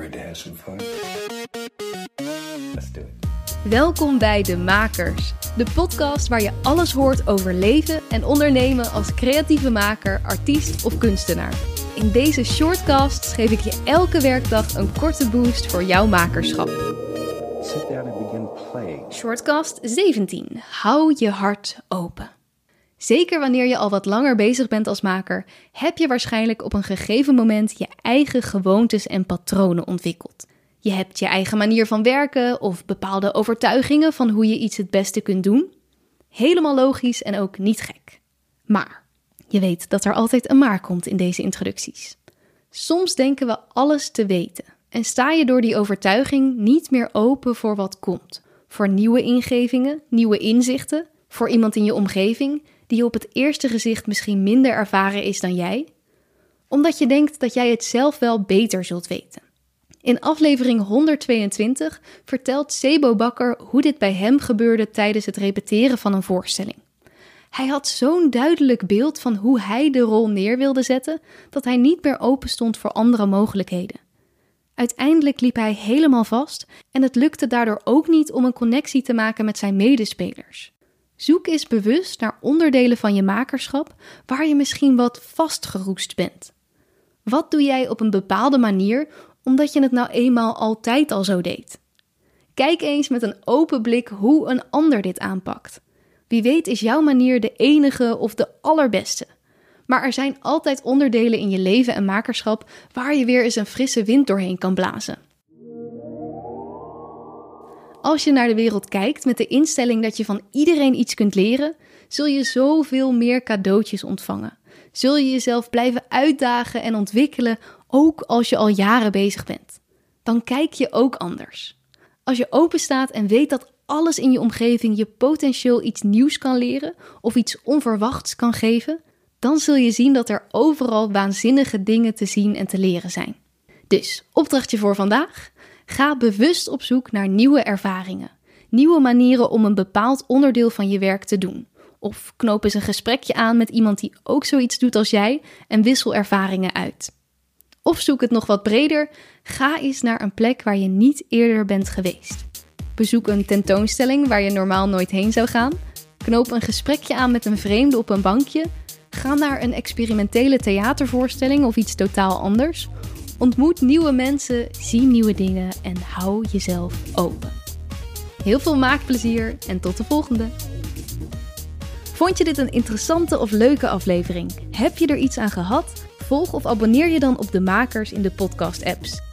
Ready to have some fun? Let's do it. Welkom bij De Makers, de podcast waar je alles hoort over leven en ondernemen als creatieve maker, artiest of kunstenaar. In deze shortcast geef ik je elke werkdag een korte boost voor jouw makerschap. Sit down and begin playing. Shortcast 17. Hou je hart open. Zeker wanneer je al wat langer bezig bent als maker, heb je waarschijnlijk op een gegeven moment je eigen gewoontes en patronen ontwikkeld. Je hebt je eigen manier van werken of bepaalde overtuigingen van hoe je iets het beste kunt doen. Helemaal logisch en ook niet gek. Maar je weet dat er altijd een maar komt in deze introducties. Soms denken we alles te weten en sta je door die overtuiging niet meer open voor wat komt. Voor nieuwe ingevingen, nieuwe inzichten, voor iemand in je omgeving die op het eerste gezicht misschien minder ervaren is dan jij, omdat je denkt dat jij het zelf wel beter zult weten. In aflevering 122 vertelt Sebo Bakker hoe dit bij hem gebeurde tijdens het repeteren van een voorstelling. Hij had zo'n duidelijk beeld van hoe hij de rol neer wilde zetten dat hij niet meer open stond voor andere mogelijkheden. Uiteindelijk liep hij helemaal vast en het lukte daardoor ook niet om een connectie te maken met zijn medespelers. Zoek eens bewust naar onderdelen van je makerschap waar je misschien wat vastgeroest bent. Wat doe jij op een bepaalde manier omdat je het nou eenmaal altijd al zo deed? Kijk eens met een open blik hoe een ander dit aanpakt. Wie weet is jouw manier de enige of de allerbeste. Maar er zijn altijd onderdelen in je leven en makerschap waar je weer eens een frisse wind doorheen kan blazen. Als je naar de wereld kijkt met de instelling dat je van iedereen iets kunt leren, zul je zoveel meer cadeautjes ontvangen. Zul je jezelf blijven uitdagen en ontwikkelen, ook als je al jaren bezig bent. Dan kijk je ook anders. Als je open staat en weet dat alles in je omgeving je potentieel iets nieuws kan leren of iets onverwachts kan geven, dan zul je zien dat er overal waanzinnige dingen te zien en te leren zijn. Dus, opdrachtje voor vandaag. Ga bewust op zoek naar nieuwe ervaringen, nieuwe manieren om een bepaald onderdeel van je werk te doen. Of knoop eens een gesprekje aan met iemand die ook zoiets doet als jij en wissel ervaringen uit. Of zoek het nog wat breder, ga eens naar een plek waar je niet eerder bent geweest. Bezoek een tentoonstelling waar je normaal nooit heen zou gaan. Knoop een gesprekje aan met een vreemde op een bankje. Ga naar een experimentele theatervoorstelling of iets totaal anders. Ontmoet nieuwe mensen, zie nieuwe dingen en hou jezelf open. Heel veel maakplezier en tot de volgende. Vond je dit een interessante of leuke aflevering? Heb je er iets aan gehad? Volg of abonneer je dan op de makers in de podcast-apps.